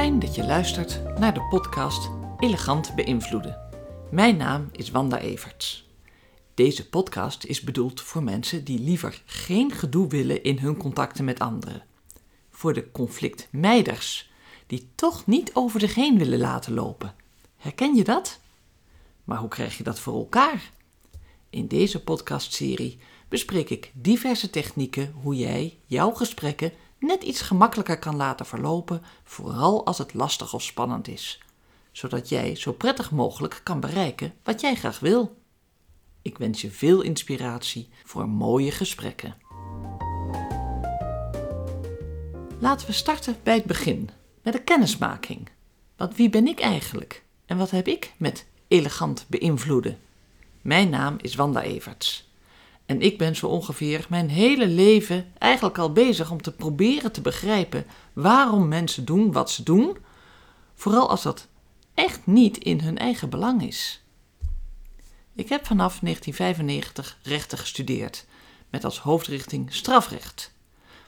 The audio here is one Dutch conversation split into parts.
Fijn dat je luistert naar de podcast Elegant Beïnvloeden. Mijn naam is Wanda Everts. Deze podcast is bedoeld voor mensen die liever geen gedoe willen in hun contacten met anderen. Voor de conflictmijders, die toch niet over zich heen willen laten lopen. Herken je dat? Maar hoe krijg je dat voor elkaar? In deze podcastserie bespreek ik diverse technieken hoe jij jouw gesprekken net iets gemakkelijker kan laten verlopen, vooral als het lastig of spannend is, zodat jij zo prettig mogelijk kan bereiken wat jij graag wil. Ik wens je veel inspiratie voor mooie gesprekken. Laten we starten bij het begin, met de kennismaking. Want wie ben ik eigenlijk en wat heb ik met elegant beïnvloeden? Mijn naam is Wanda Everts. En ik ben zo ongeveer mijn hele leven eigenlijk al bezig om te proberen te begrijpen waarom mensen doen wat ze doen, vooral als dat echt niet in hun eigen belang is. Ik heb vanaf 1995 rechten gestudeerd, met als hoofdrichting strafrecht.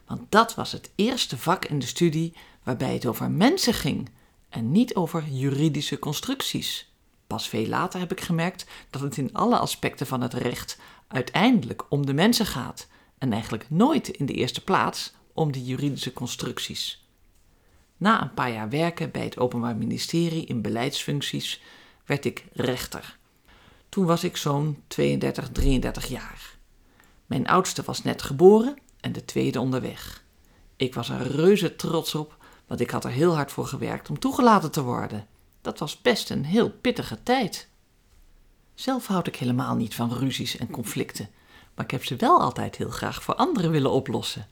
Want dat was het eerste vak in de studie waarbij het over mensen ging en niet over juridische constructies. Pas veel later heb ik gemerkt dat het in alle aspecten van het recht uiteindelijk om de mensen gaat en eigenlijk nooit in de eerste plaats om de juridische constructies. Na een paar jaar werken bij het Openbaar Ministerie in beleidsfuncties werd ik rechter. Toen was ik zo'n 32, 33 jaar. Mijn oudste was net geboren en de tweede onderweg. Ik was er reuze trots op, want ik had er heel hard voor gewerkt om toegelaten te worden. Dat was best een heel pittige tijd. Zelf houd ik helemaal niet van ruzies en conflicten, maar ik heb ze wel altijd heel graag voor anderen willen oplossen.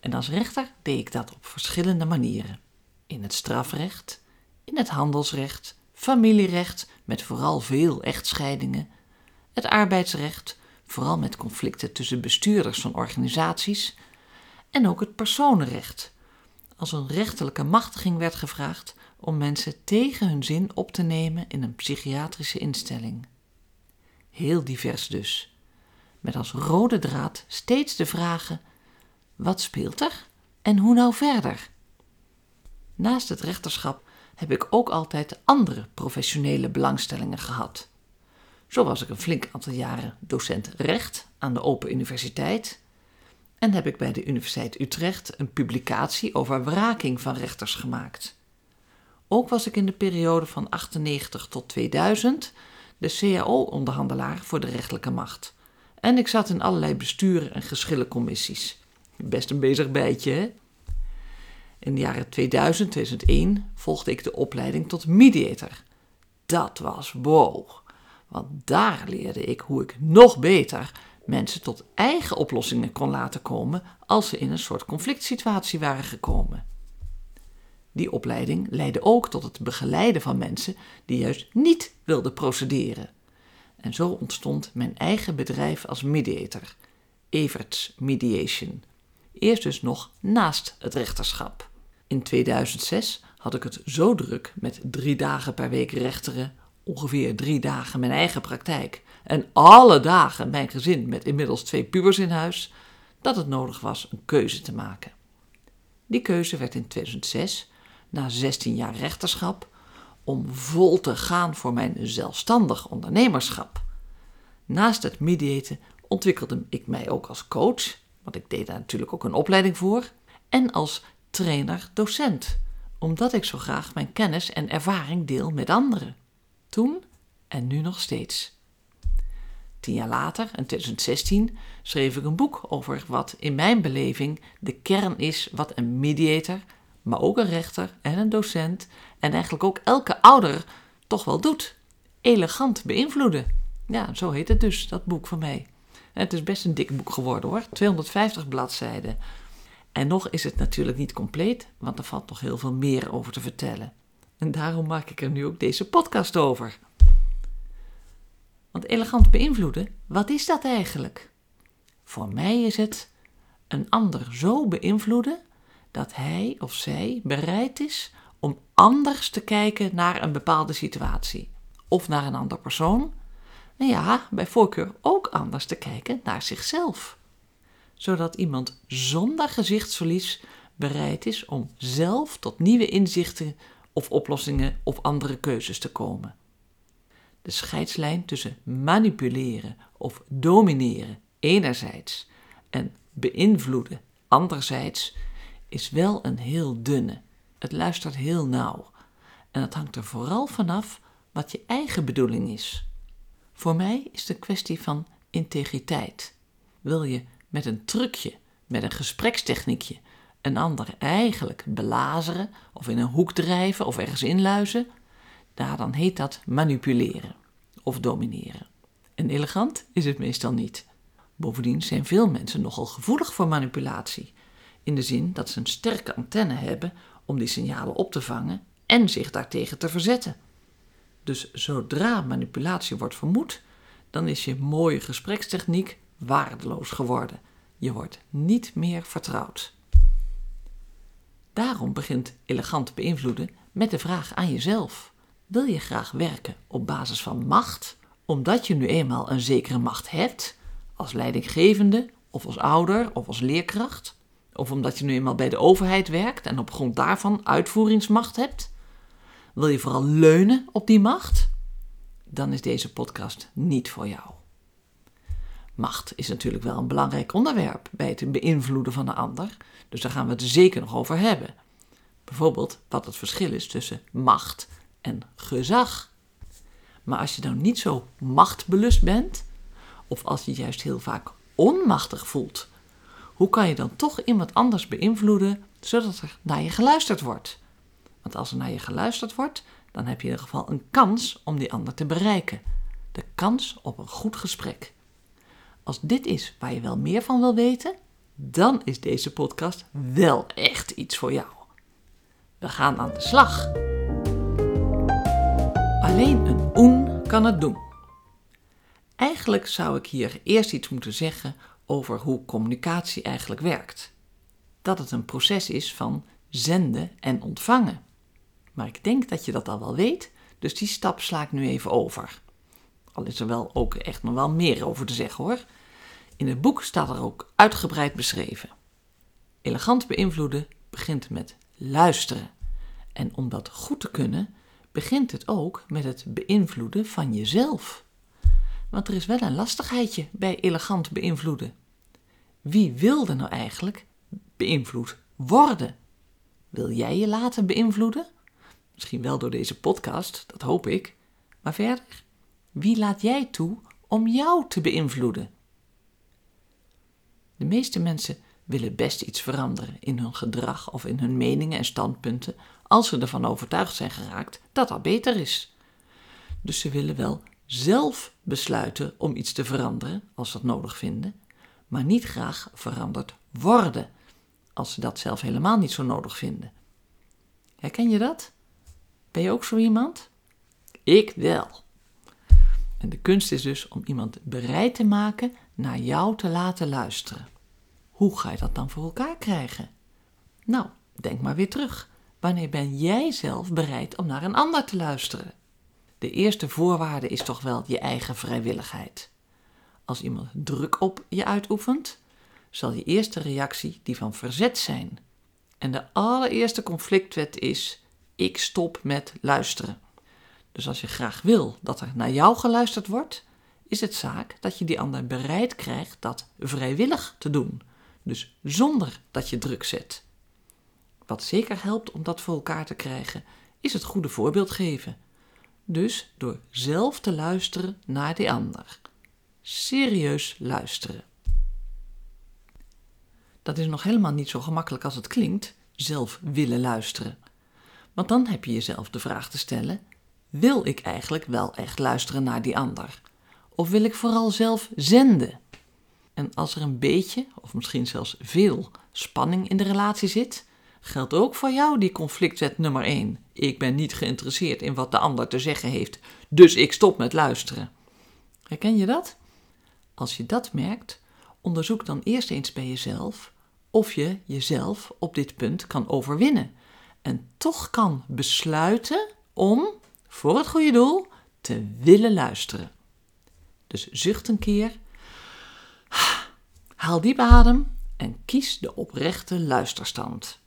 En als rechter deed ik dat op verschillende manieren. In het strafrecht, in het handelsrecht, familierecht met vooral veel echtscheidingen, het arbeidsrecht, vooral met conflicten tussen bestuurders van organisaties, en ook het personenrecht. Als een rechterlijke machtiging werd gevraagd om mensen tegen hun zin op te nemen in een psychiatrische instelling. Heel divers dus. Met als rode draad steeds de vragen: wat speelt er en hoe nou verder? Naast het rechterschap heb ik ook altijd andere professionele belangstellingen gehad. Zo was ik een flink aantal jaren docent recht aan de Open Universiteit en heb ik bij de Universiteit Utrecht een publicatie over wraking van rechters gemaakt. Ook was ik in de periode van 98 tot 2000 de CAO-onderhandelaar voor de rechterlijke macht. En ik zat in allerlei besturen en geschillencommissies. Best een bezig bijtje, hè? In de jaren 2000, 2001 volgde ik de opleiding tot mediator. Dat was wow, want daar leerde ik hoe ik nog beter mensen tot eigen oplossingen kon laten komen als ze in een soort conflict situatie waren gekomen. Die opleiding leidde ook tot het begeleiden van mensen die juist niet wilden procederen. En zo ontstond mijn eigen bedrijf als mediator, Everts Mediation. Eerst dus nog naast het rechterschap. In 2006 had ik het zo druk met drie dagen per week rechteren, ongeveer drie dagen mijn eigen praktijk en alle dagen mijn gezin met inmiddels twee pubers in huis, dat het nodig was een keuze te maken. Die keuze werd in 2006 na 16 jaar rechterschap om vol te gaan voor mijn zelfstandig ondernemerschap. Naast het mediaten ontwikkelde ik mij ook als coach, want ik deed daar natuurlijk ook een opleiding voor, en als trainer-docent, omdat ik zo graag mijn kennis en ervaring deel met anderen. Toen en nu nog steeds. Tien jaar later, in 2016, schreef ik een boek over wat in mijn beleving de kern is wat een mediator maar ook een rechter en een docent en eigenlijk ook elke ouder toch wel doet. Elegant beïnvloeden. Ja, zo heet het dus, dat boek van mij. het is best een dik boek geworden hoor, 250 bladzijden. En nog is het natuurlijk niet compleet, want er valt nog heel veel meer over te vertellen. En daarom maak ik er nu ook deze podcast over. Want elegant beïnvloeden, wat is dat eigenlijk? Voor mij is het een ander zo beïnvloeden dat hij of zij bereid is om anders te kijken naar een bepaalde situatie of naar een ander persoon. En ja, bij voorkeur ook anders te kijken naar zichzelf. Zodat iemand zonder gezichtsverlies bereid is om zelf tot nieuwe inzichten of oplossingen of andere keuzes te komen. De scheidslijn tussen manipuleren of domineren enerzijds en beïnvloeden anderzijds is wel een heel dunne. Het luistert heel nauw en het hangt er vooral vanaf wat je eigen bedoeling is. Voor mij is het een kwestie van integriteit. Wil je met een trucje, met een gesprekstechniekje, een ander eigenlijk belazeren of in een hoek drijven of ergens inluizen, daar dan heet dat manipuleren of domineren. En elegant is het meestal niet. Bovendien zijn veel mensen nogal gevoelig voor manipulatie, in de zin dat ze een sterke antenne hebben om die signalen op te vangen en zich daartegen te verzetten. Dus zodra manipulatie wordt vermoed, dan is je mooie gesprekstechniek waardeloos geworden. Je wordt niet meer vertrouwd. Daarom begint elegant beïnvloeden met de vraag aan jezelf: wil je graag werken op basis van macht, omdat je nu eenmaal een zekere macht hebt, als leidinggevende of als ouder of als leerkracht? Of omdat je nu eenmaal bij de overheid werkt en op grond daarvan uitvoeringsmacht hebt? Wil je vooral leunen op die macht? Dan is deze podcast niet voor jou. Macht is natuurlijk wel een belangrijk onderwerp bij het beïnvloeden van de ander, dus daar gaan we het zeker nog over hebben. Bijvoorbeeld wat het verschil is tussen macht en gezag. Maar als je nou niet zo machtbelust bent, of als je juist heel vaak onmachtig voelt, hoe kan je dan toch iemand anders beïnvloeden zodat er naar je geluisterd wordt? Want als er naar je geluisterd wordt, dan heb je in ieder geval een kans om die ander te bereiken. De kans op een goed gesprek. Als dit is waar je wel meer van wil weten, dan is deze podcast wel echt iets voor jou. We gaan aan de slag. Alleen een oen kan het doen. Eigenlijk zou ik hier eerst iets moeten zeggen over hoe communicatie eigenlijk werkt. Dat het een proces is van zenden en ontvangen. Maar ik denk dat je dat al wel weet, dus die stap sla ik nu even over. Al is er wel ook echt nog wel meer over te zeggen hoor. In het boek staat er ook uitgebreid beschreven. Elegant beïnvloeden begint met luisteren. En om dat goed te kunnen, begint het ook met het beïnvloeden van jezelf. Want er is wel een lastigheidje bij elegant beïnvloeden. Wie wil er nou eigenlijk beïnvloed worden? Wil jij je laten beïnvloeden? Misschien wel door deze podcast, dat hoop ik. Maar verder, wie laat jij toe om jou te beïnvloeden? De meeste mensen willen best iets veranderen in hun gedrag of in hun meningen en standpunten als ze ervan overtuigd zijn geraakt dat dat beter is. Dus ze willen wel zelf besluiten om iets te veranderen als ze dat nodig vinden, maar niet graag veranderd worden als ze dat zelf helemaal niet zo nodig vinden. Herken je dat? Ben je ook zo iemand? Ik wel. En de kunst is dus om iemand bereid te maken naar jou te laten luisteren. Hoe ga je dat dan voor elkaar krijgen? Nou, denk maar weer terug. Wanneer ben jij zelf bereid om naar een ander te luisteren? De eerste voorwaarde is toch wel je eigen vrijwilligheid. Als iemand druk op je uitoefent, zal je eerste reactie die van verzet zijn. En de allereerste conflictwet is: ik stop met luisteren. Dus als je graag wil dat er naar jou geluisterd wordt, is het zaak dat je die ander bereid krijgt dat vrijwillig te doen. Dus zonder dat je druk zet. Wat zeker helpt om dat voor elkaar te krijgen, is het goede voorbeeld geven. Dus door zelf te luisteren naar die ander. Serieus luisteren. Dat is nog helemaal niet zo gemakkelijk als het klinkt, zelf willen luisteren. Want dan heb je jezelf de vraag te stellen: wil ik eigenlijk wel echt luisteren naar die ander? Of wil ik vooral zelf zenden? En als er een beetje, of misschien zelfs veel, spanning in de relatie zit, geldt ook voor jou die conflictwet nummer 1. Ik ben niet geïnteresseerd in wat de ander te zeggen heeft, dus ik stop met luisteren. Herken je dat? Als je dat merkt, onderzoek dan eerst eens bij jezelf of je jezelf op dit punt kan overwinnen en toch kan besluiten om, voor het goede doel, te willen luisteren. Dus zucht een keer, haal diep adem en kies de oprechte luisterstand.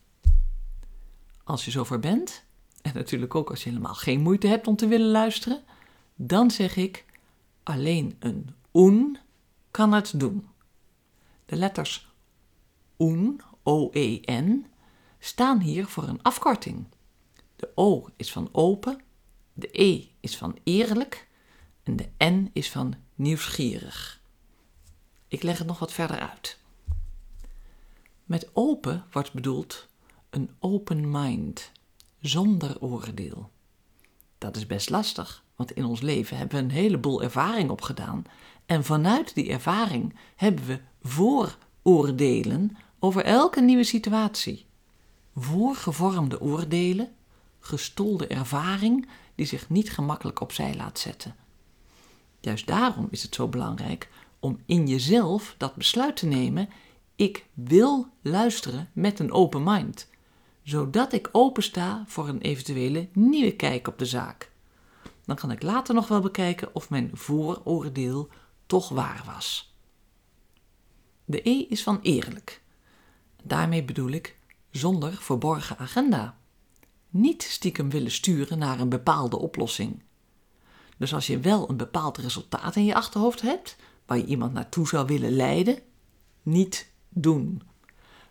Als je zover bent en natuurlijk ook als je helemaal geen moeite hebt om te willen luisteren, dan zeg ik alleen een oen kan het doen. De letters oen, O-E-N, staan hier voor een afkorting. De O is van open, de E is van eerlijk en de N is van nieuwsgierig. Ik leg het nog wat verder uit. Met open wordt bedoeld een open mind, zonder oordeel. Dat is best lastig, want in ons leven hebben we een heleboel ervaring opgedaan en vanuit die ervaring hebben we vooroordelen over elke nieuwe situatie. Voorgevormde oordelen, gestolde ervaring die zich niet gemakkelijk opzij laat zetten. Juist daarom is het zo belangrijk om in jezelf dat besluit te nemen: ik wil luisteren met een open mind, zodat ik opensta voor een eventuele nieuwe kijk op de zaak. Dan kan ik later nog wel bekijken of mijn vooroordeel toch waar was. De E is van eerlijk. Daarmee bedoel ik zonder verborgen agenda. Niet stiekem willen sturen naar een bepaalde oplossing. Dus als je wel een bepaald resultaat in je achterhoofd hebt, waar je iemand naartoe zou willen leiden, niet doen.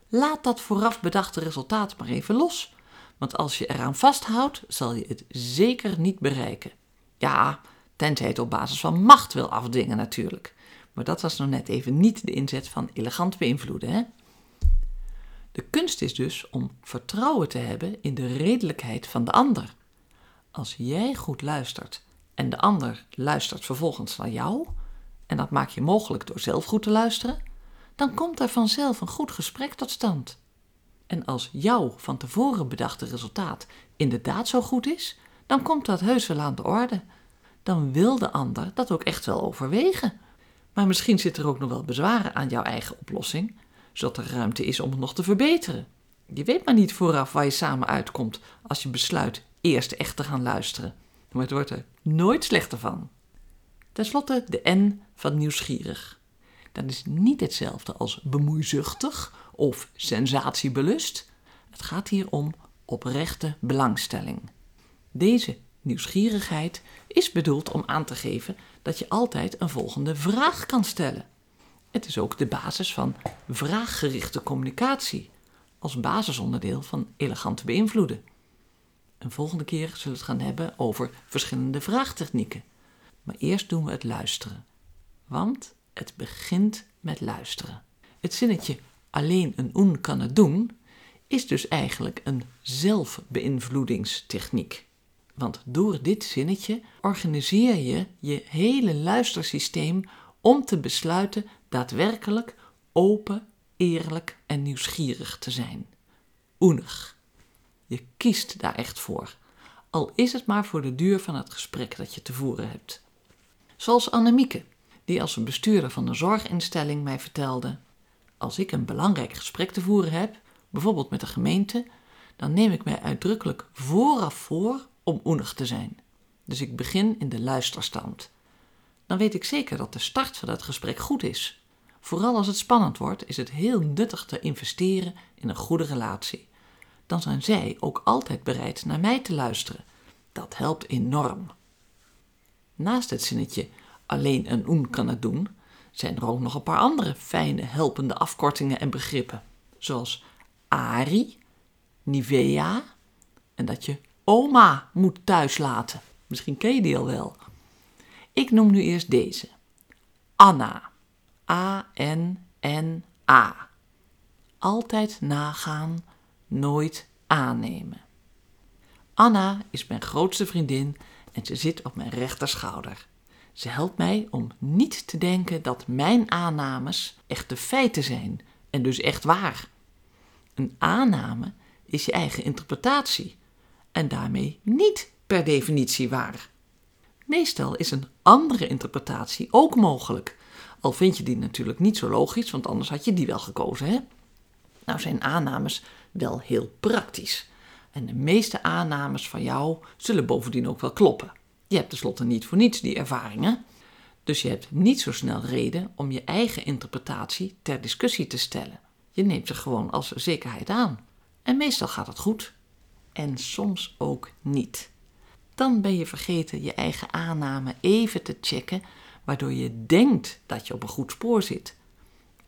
Laat dat vooraf bedachte resultaat maar even los, want als je eraan vasthoudt, zal je het zeker niet bereiken. Ja, tenzij het op basis van macht wil afdwingen natuurlijk. Maar dat was nog net even niet de inzet van elegant beïnvloeden. Hè? De kunst is dus om vertrouwen te hebben in de redelijkheid van de ander. Als jij goed luistert en de ander luistert vervolgens naar jou, en dat maak je mogelijk door zelf goed te luisteren, dan komt er vanzelf een goed gesprek tot stand. En als jouw van tevoren bedachte resultaat inderdaad zo goed is, dan komt dat heus wel aan de orde. Dan wil de ander dat ook echt wel overwegen. Maar misschien zit er ook nog wel bezwaren aan jouw eigen oplossing, zodat er ruimte is om het nog te verbeteren. Je weet maar niet vooraf waar je samen uitkomt als je besluit eerst echt te gaan luisteren. Maar het wordt er nooit slechter van. Ten slotte de N van nieuwsgierig. Dat is niet hetzelfde als bemoeizuchtig of sensatiebelust. Het gaat hier om oprechte belangstelling. Deze nieuwsgierigheid is bedoeld om aan te geven dat je altijd een volgende vraag kan stellen. Het is ook de basis van vraaggerichte communicatie, als basisonderdeel van elegant beïnvloeden. Een volgende keer zullen we het gaan hebben over verschillende vraagtechnieken. Maar eerst doen we het luisteren. Want het begint met luisteren. Het zinnetje alleen een oen kan het doen, is dus eigenlijk een zelfbeïnvloedingstechniek. Want door dit zinnetje organiseer je je hele luistersysteem om te besluiten daadwerkelijk open, eerlijk en nieuwsgierig te zijn. Oenig. Je kiest daar echt voor, al is het maar voor de duur van het gesprek dat je te voeren hebt. Zoals Annemieke, die als bestuurder van een zorginstelling mij vertelde: Als ik een belangrijk gesprek te voeren heb, bijvoorbeeld met de gemeente, dan neem ik mij uitdrukkelijk vooraf voor om oenig te zijn. Dus ik begin in de luisterstand. Dan weet ik zeker dat de start van dat gesprek goed is. Vooral als het spannend wordt, is het heel nuttig te investeren in een goede relatie. Dan zijn zij ook altijd bereid naar mij te luisteren. Dat helpt enorm. Naast het zinnetje alleen een oen kan het doen, zijn er ook nog een paar andere fijne helpende afkortingen en begrippen, zoals Ari, Nivea en dat je oma moet thuis laten. Misschien ken je die al wel. Ik noem nu eerst deze. Anna. A-N-N-A. Altijd nagaan, nooit aannemen. Anna is mijn grootste vriendin en ze zit op mijn rechterschouder. Ze helpt mij om niet te denken dat mijn aannames echte feiten zijn en dus echt waar. Een aanname is je eigen interpretatie en daarmee niet per definitie waar. Meestal is een andere interpretatie ook mogelijk, al vind je die natuurlijk niet zo logisch, want anders had je die wel gekozen, hè? Nou zijn aannames wel heel praktisch. En de meeste aannames van jou zullen bovendien ook wel kloppen. Je hebt tenslotte niet voor niets die ervaringen. Dus je hebt niet zo snel reden om je eigen interpretatie ter discussie te stellen. Je neemt ze gewoon als zekerheid aan. En meestal gaat het goed. En soms ook niet. Dan ben je vergeten je eigen aanname even te checken, waardoor je denkt dat je op een goed spoor zit.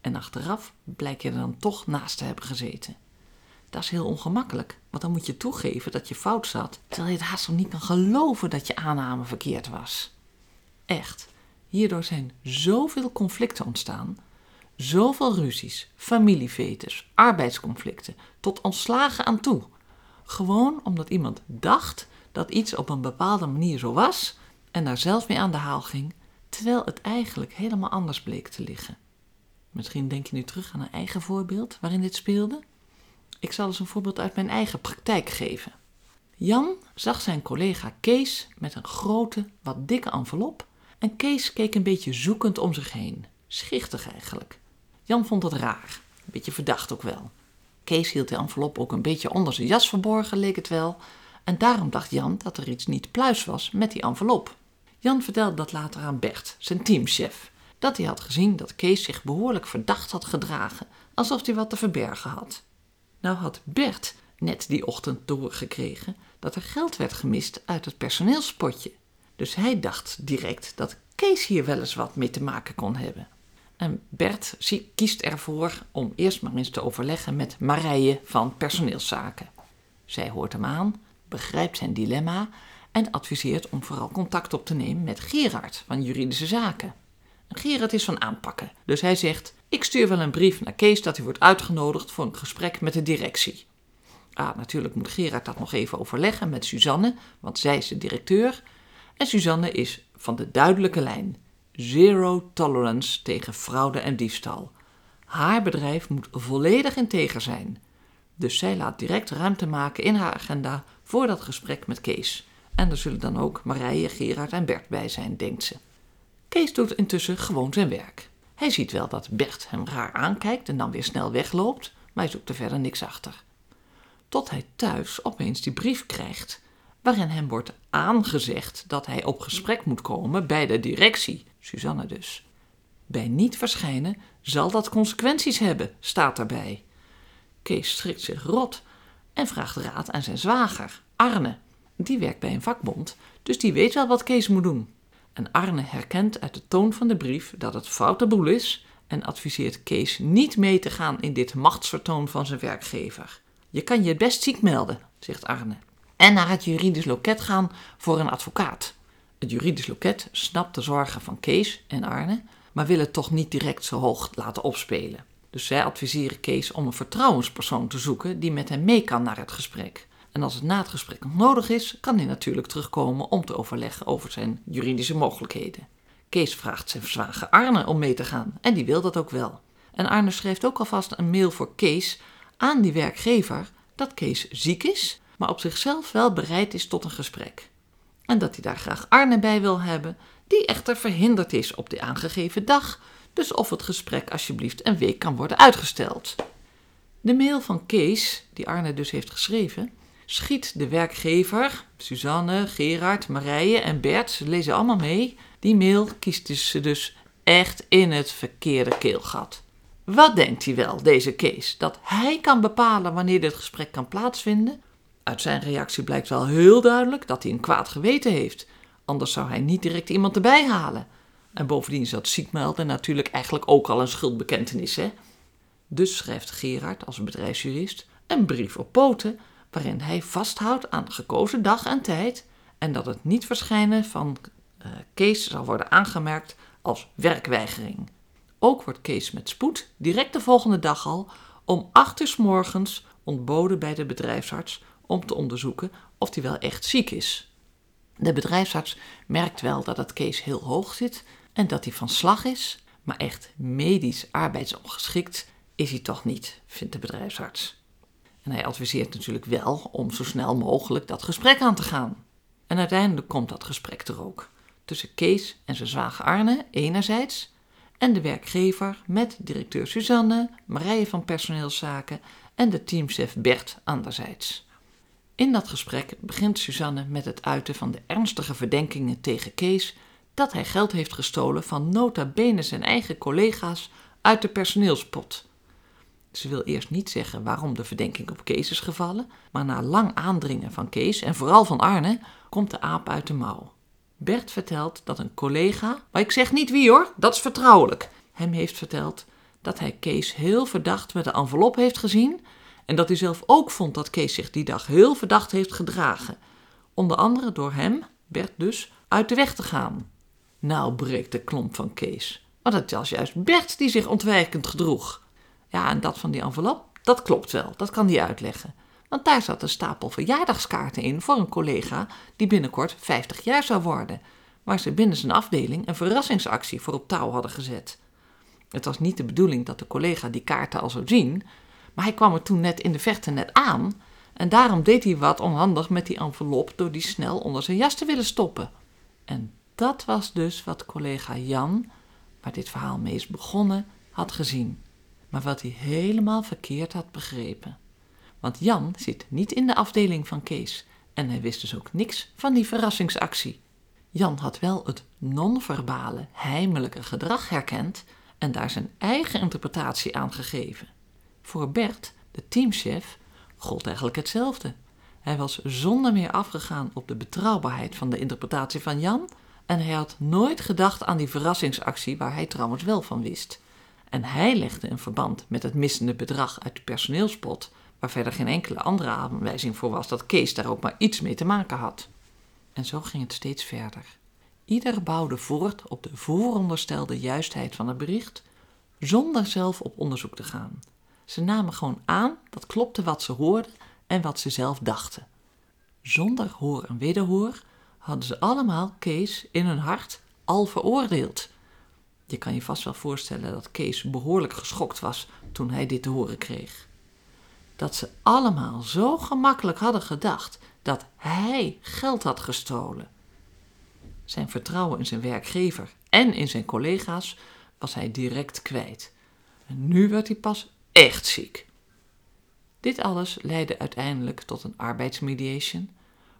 En achteraf blijkt je er dan toch naast te hebben gezeten. Dat is heel ongemakkelijk, want dan moet je toegeven dat je fout zat, terwijl je het haast nog niet kan geloven dat je aanname verkeerd was. Echt, hierdoor zijn zoveel conflicten ontstaan, zoveel ruzies, familievetes, arbeidsconflicten, tot ontslagen aan toe. Gewoon omdat iemand dacht dat iets op een bepaalde manier zo was en daar zelf mee aan de haal ging, terwijl het eigenlijk helemaal anders bleek te liggen. Misschien denk je nu terug aan een eigen voorbeeld waarin dit speelde. Ik zal eens een voorbeeld uit mijn eigen praktijk geven. Jan zag zijn collega Kees met een grote, wat dikke envelop en Kees keek een beetje zoekend om zich heen. Schichtig eigenlijk. Jan vond het raar, een beetje verdacht ook wel. Kees hield de envelop ook een beetje onder zijn jas verborgen, leek het wel, en daarom dacht Jan dat er iets niet pluis was met die envelop. Jan vertelde dat later aan Bert, zijn teamchef, dat hij had gezien dat Kees zich behoorlijk verdacht had gedragen, alsof hij wat te verbergen had. Nou had Bert net die ochtend doorgekregen dat er geld werd gemist uit het personeelspotje. Dus hij dacht direct dat Kees hier wel eens wat mee te maken kon hebben. En Bert kiest ervoor om eerst maar eens te overleggen met Marije van personeelszaken. Zij hoort hem aan, begrijpt zijn dilemma en adviseert om vooral contact op te nemen met Gerard van juridische zaken. Gerard is van aanpakken, dus hij zegt: Ik stuur wel een brief naar Kees dat hij wordt uitgenodigd voor een gesprek met de directie. Ah, natuurlijk moet Gerard dat nog even overleggen met Suzanne, want zij is de directeur. En Suzanne is van de duidelijke lijn: zero tolerance tegen fraude en diefstal. Haar bedrijf moet volledig integer zijn. Dus zij laat direct ruimte maken in haar agenda voor dat gesprek met Kees. En er zullen dan ook Marije, Gerard en Bert bij zijn, denkt ze. Kees doet intussen gewoon zijn werk. Hij ziet wel dat Bert hem raar aankijkt en dan weer snel wegloopt, maar hij zoekt er verder niks achter. Tot hij thuis opeens die brief krijgt, waarin hem wordt aangezegd dat hij op gesprek moet komen bij de directie, Suzanne dus. Bij niet verschijnen zal dat consequenties hebben, staat daarbij. Kees schrikt zich rot en vraagt raad aan zijn zwager, Arne. Die werkt bij een vakbond, dus die weet wel wat Kees moet doen. En Arne herkent uit de toon van de brief dat het foute boel is en adviseert Kees niet mee te gaan in dit machtsvertoon van zijn werkgever. Je kan je best ziek melden, zegt Arne, en naar het juridisch loket gaan voor een advocaat. Het juridisch loket snapt de zorgen van Kees en Arne, maar wil het toch niet direct zo hoog laten opspelen. Dus zij adviseren Kees om een vertrouwenspersoon te zoeken die met hem mee kan naar het gesprek. En als het na het gesprek nog nodig is, kan hij natuurlijk terugkomen om te overleggen over zijn juridische mogelijkheden. Kees vraagt zijn zwager Arne om mee te gaan en die wil dat ook wel. En Arne schrijft ook alvast een mail voor Kees aan die werkgever dat Kees ziek is, maar op zichzelf wel bereid is tot een gesprek. En dat hij daar graag Arne bij wil hebben, die echter verhinderd is op de aangegeven dag, dus of het gesprek alsjeblieft een week kan worden uitgesteld. De mail van Kees, die Arne dus heeft geschreven, schiet de werkgever, Suzanne, Gerard, Marije en Bert, ze lezen allemaal mee. Die mail kiest ze dus echt in het verkeerde keelgat. Wat denkt hij wel, deze Kees? Dat hij kan bepalen wanneer dit gesprek kan plaatsvinden? Uit zijn reactie blijkt wel heel duidelijk dat hij een kwaad geweten heeft. Anders zou hij niet direct iemand erbij halen. En bovendien is dat ziekmelden natuurlijk eigenlijk ook al een schuldbekentenis, hè? Dus schrijft Gerard als bedrijfsjurist een brief op poten waarin hij vasthoudt aan de gekozen dag en tijd en dat het niet verschijnen van uh, Kees zal worden aangemerkt als werkweigering. Ook wordt Kees met spoed direct de volgende dag al om acht uur s morgens ontboden bij de bedrijfsarts om te onderzoeken of hij wel echt ziek is. De bedrijfsarts merkt wel dat het Kees heel hoog zit en dat hij van slag is, maar echt medisch arbeidsongeschikt is hij toch niet, vindt de bedrijfsarts. En hij adviseert natuurlijk wel om zo snel mogelijk dat gesprek aan te gaan. En uiteindelijk komt dat gesprek er ook. Tussen Kees en zijn zwager Arne enerzijds en de werkgever met directeur Suzanne, Marije van personeelszaken en de teamchef Bert anderzijds. In dat gesprek begint Suzanne met het uiten van de ernstige verdenkingen tegen Kees dat hij geld heeft gestolen van nota bene zijn eigen collega's uit de personeelspot. Ze wil eerst niet zeggen waarom de verdenking op Kees is gevallen, maar na lang aandringen van Kees en vooral van Arne komt de aap uit de mouw. Bert vertelt dat een collega, maar ik zeg niet wie hoor, dat is vertrouwelijk, hem heeft verteld dat hij Kees heel verdacht met de envelop heeft gezien en dat hij zelf ook vond dat Kees zich die dag heel verdacht heeft gedragen. Onder andere door hem, Bert dus, uit de weg te gaan. Nou breekt de klomp van Kees. Want het was juist Bert die zich ontwijkend gedroeg. Ja, en dat van die envelop, dat klopt wel, dat kan hij uitleggen. Want daar zat een stapel verjaardagskaarten in voor een collega die binnenkort 50 jaar zou worden, waar ze binnen zijn afdeling een verrassingsactie voor op touw hadden gezet. Het was niet de bedoeling dat de collega die kaarten al zou zien, maar hij kwam er toen net in de verte net aan en daarom deed hij wat onhandig met die envelop door die snel onder zijn jas te willen stoppen. En dat was dus wat collega Jan, waar dit verhaal mee is begonnen, had gezien. Maar wat hij helemaal verkeerd had begrepen. Want Jan zit niet in de afdeling van Kees en hij wist dus ook niks van die verrassingsactie. Jan had wel het non-verbale, heimelijke gedrag herkend en daar zijn eigen interpretatie aan gegeven. Voor Bert, de teamchef, gold eigenlijk hetzelfde. Hij was zonder meer afgegaan op de betrouwbaarheid van de interpretatie van Jan en hij had nooit gedacht aan die verrassingsactie waar hij trouwens wel van wist. En hij legde een verband met het missende bedrag uit de personeelspot, waar verder geen enkele andere aanwijzing voor was dat Kees daar ook maar iets mee te maken had. En zo ging het steeds verder. Ieder bouwde voort op de vooronderstelde juistheid van het bericht, zonder zelf op onderzoek te gaan. Ze namen gewoon aan dat klopte wat ze hoorden en wat ze zelf dachten. Zonder hoor en wederhoor hadden ze allemaal Kees in hun hart al veroordeeld. Je kan je vast wel voorstellen dat Kees behoorlijk geschokt was toen hij dit te horen kreeg. Dat ze allemaal zo gemakkelijk hadden gedacht dat hij geld had gestolen. Zijn vertrouwen in zijn werkgever en in zijn collega's was hij direct kwijt. En nu werd hij pas echt ziek. Dit alles leidde uiteindelijk tot een arbeidsmediation,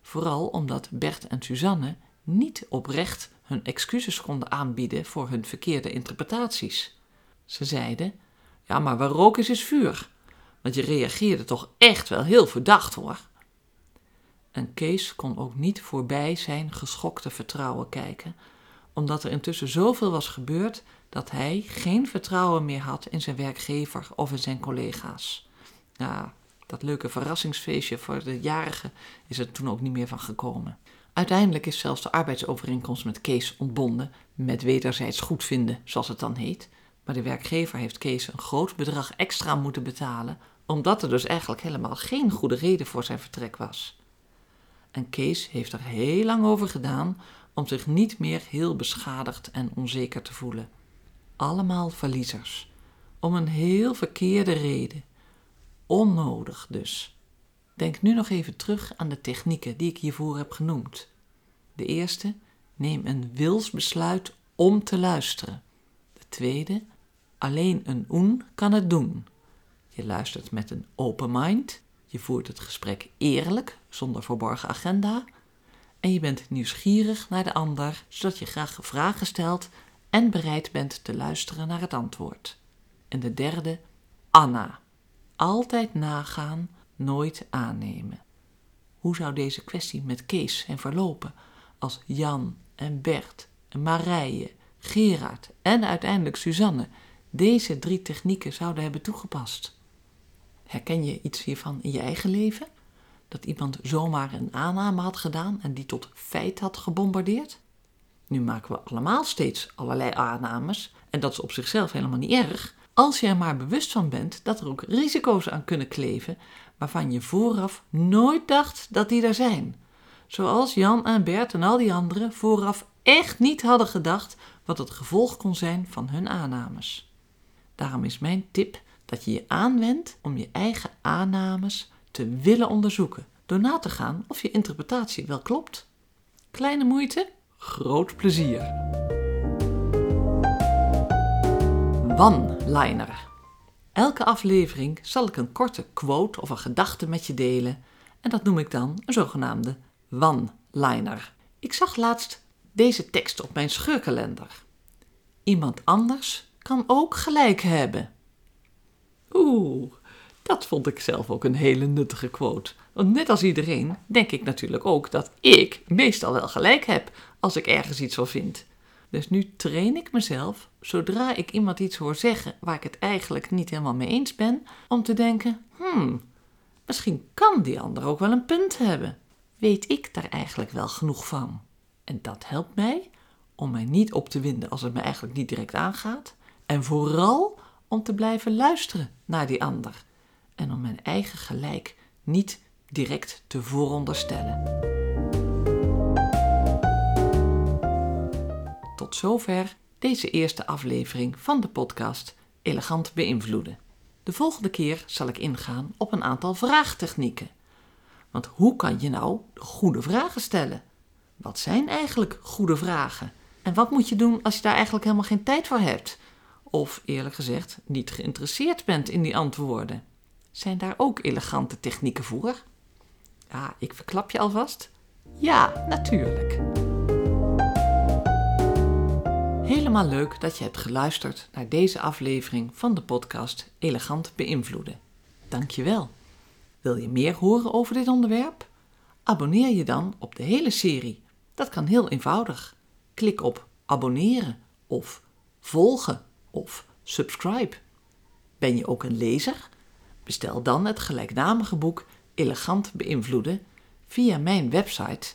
vooral omdat Bert en Suzanne niet oprecht hun excuses konden aanbieden voor hun verkeerde interpretaties. Ze zeiden: Ja, maar waar rook is, is vuur. Want je reageerde toch echt wel heel verdacht hoor. En Kees kon ook niet voorbij zijn geschokte vertrouwen kijken, omdat er intussen zoveel was gebeurd dat hij geen vertrouwen meer had in zijn werkgever of in zijn collega's. Ja, dat leuke verrassingsfeestje voor de jarige is er toen ook niet meer van gekomen. Uiteindelijk is zelfs de arbeidsovereenkomst met Kees ontbonden, met wederzijds goedvinden, zoals het dan heet. Maar de werkgever heeft Kees een groot bedrag extra moeten betalen, omdat er dus eigenlijk helemaal geen goede reden voor zijn vertrek was. En Kees heeft er heel lang over gedaan om zich niet meer heel beschadigd en onzeker te voelen. Allemaal verliezers. Om een heel verkeerde reden. Onnodig dus. Denk nu nog even terug aan de technieken die ik hiervoor heb genoemd. De eerste, neem een wilsbesluit om te luisteren. De tweede, alleen een oen kan het doen. Je luistert met een open mind, je voert het gesprek eerlijk, zonder verborgen agenda, en je bent nieuwsgierig naar de ander, zodat je graag vragen stelt en bereid bent te luisteren naar het antwoord. En de derde, Anna. Altijd nagaan, nooit aannemen. Hoe zou deze kwestie met Kees zijn verlopen als Jan en Bert en Marije, Gerard en uiteindelijk Suzanne deze drie technieken zouden hebben toegepast? Herken je iets hiervan in je eigen leven? Dat iemand zomaar een aanname had gedaan en die tot feit had gebombardeerd? Nu maken we allemaal steeds allerlei aannames en dat is op zichzelf helemaal niet erg, als je er maar bewust van bent dat er ook risico's aan kunnen kleven waarvan je vooraf nooit dacht dat die er zijn. Zoals Jan en Bert en al die anderen vooraf echt niet hadden gedacht wat het gevolg kon zijn van hun aannames. Daarom is mijn tip dat je je aanwendt om je eigen aannames te willen onderzoeken, door na te gaan of je interpretatie wel klopt. Kleine moeite, groot plezier. One-liner. Elke aflevering zal ik een korte quote of een gedachte met je delen en dat noem ik dan een zogenaamde one-liner. Ik zag laatst deze tekst op mijn scheurkalender. Iemand anders kan ook gelijk hebben. Oeh, dat vond ik zelf ook een hele nuttige quote. Want net als iedereen denk ik natuurlijk ook dat ik meestal wel gelijk heb als ik ergens iets van vind. Dus nu train ik mezelf, zodra ik iemand iets hoor zeggen waar ik het eigenlijk niet helemaal mee eens ben, om te denken: hmm, misschien kan die ander ook wel een punt hebben. Weet ik daar eigenlijk wel genoeg van? En dat helpt mij om mij niet op te winden als het me eigenlijk niet direct aangaat. En vooral om te blijven luisteren naar die ander. En om mijn eigen gelijk niet direct te vooronderstellen. Tot zover deze eerste aflevering van de podcast Elegant beïnvloeden. De volgende keer zal ik ingaan op een aantal vraagtechnieken. Want hoe kan je nou goede vragen stellen? Wat zijn eigenlijk goede vragen? En wat moet je doen als je daar eigenlijk helemaal geen tijd voor hebt? Of eerlijk gezegd niet geïnteresseerd bent in die antwoorden? Zijn daar ook elegante technieken voor? Ja, ik verklap je alvast. Ja, natuurlijk. Helemaal leuk dat je hebt geluisterd naar deze aflevering van de podcast Elegant beïnvloeden. Dank je wel. Wil je meer horen over dit onderwerp? Abonneer je dan op de hele serie. Dat kan heel eenvoudig. Klik op abonneren of volgen of subscribe. Ben je ook een lezer? Bestel dan het gelijknamige boek Elegant beïnvloeden via mijn website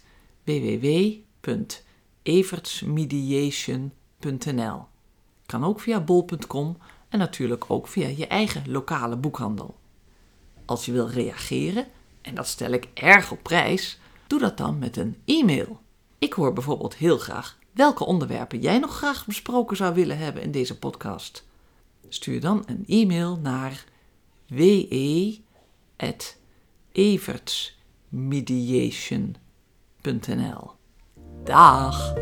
Kan ook via bol.com en natuurlijk ook via je eigen lokale boekhandel. Als je wil reageren, en dat stel ik erg op prijs, doe dat dan met een e-mail. Ik hoor bijvoorbeeld heel graag welke onderwerpen jij nog graag besproken zou willen hebben in deze podcast. Stuur dan een e-mail naar we@evertsmediation.nl. Dag!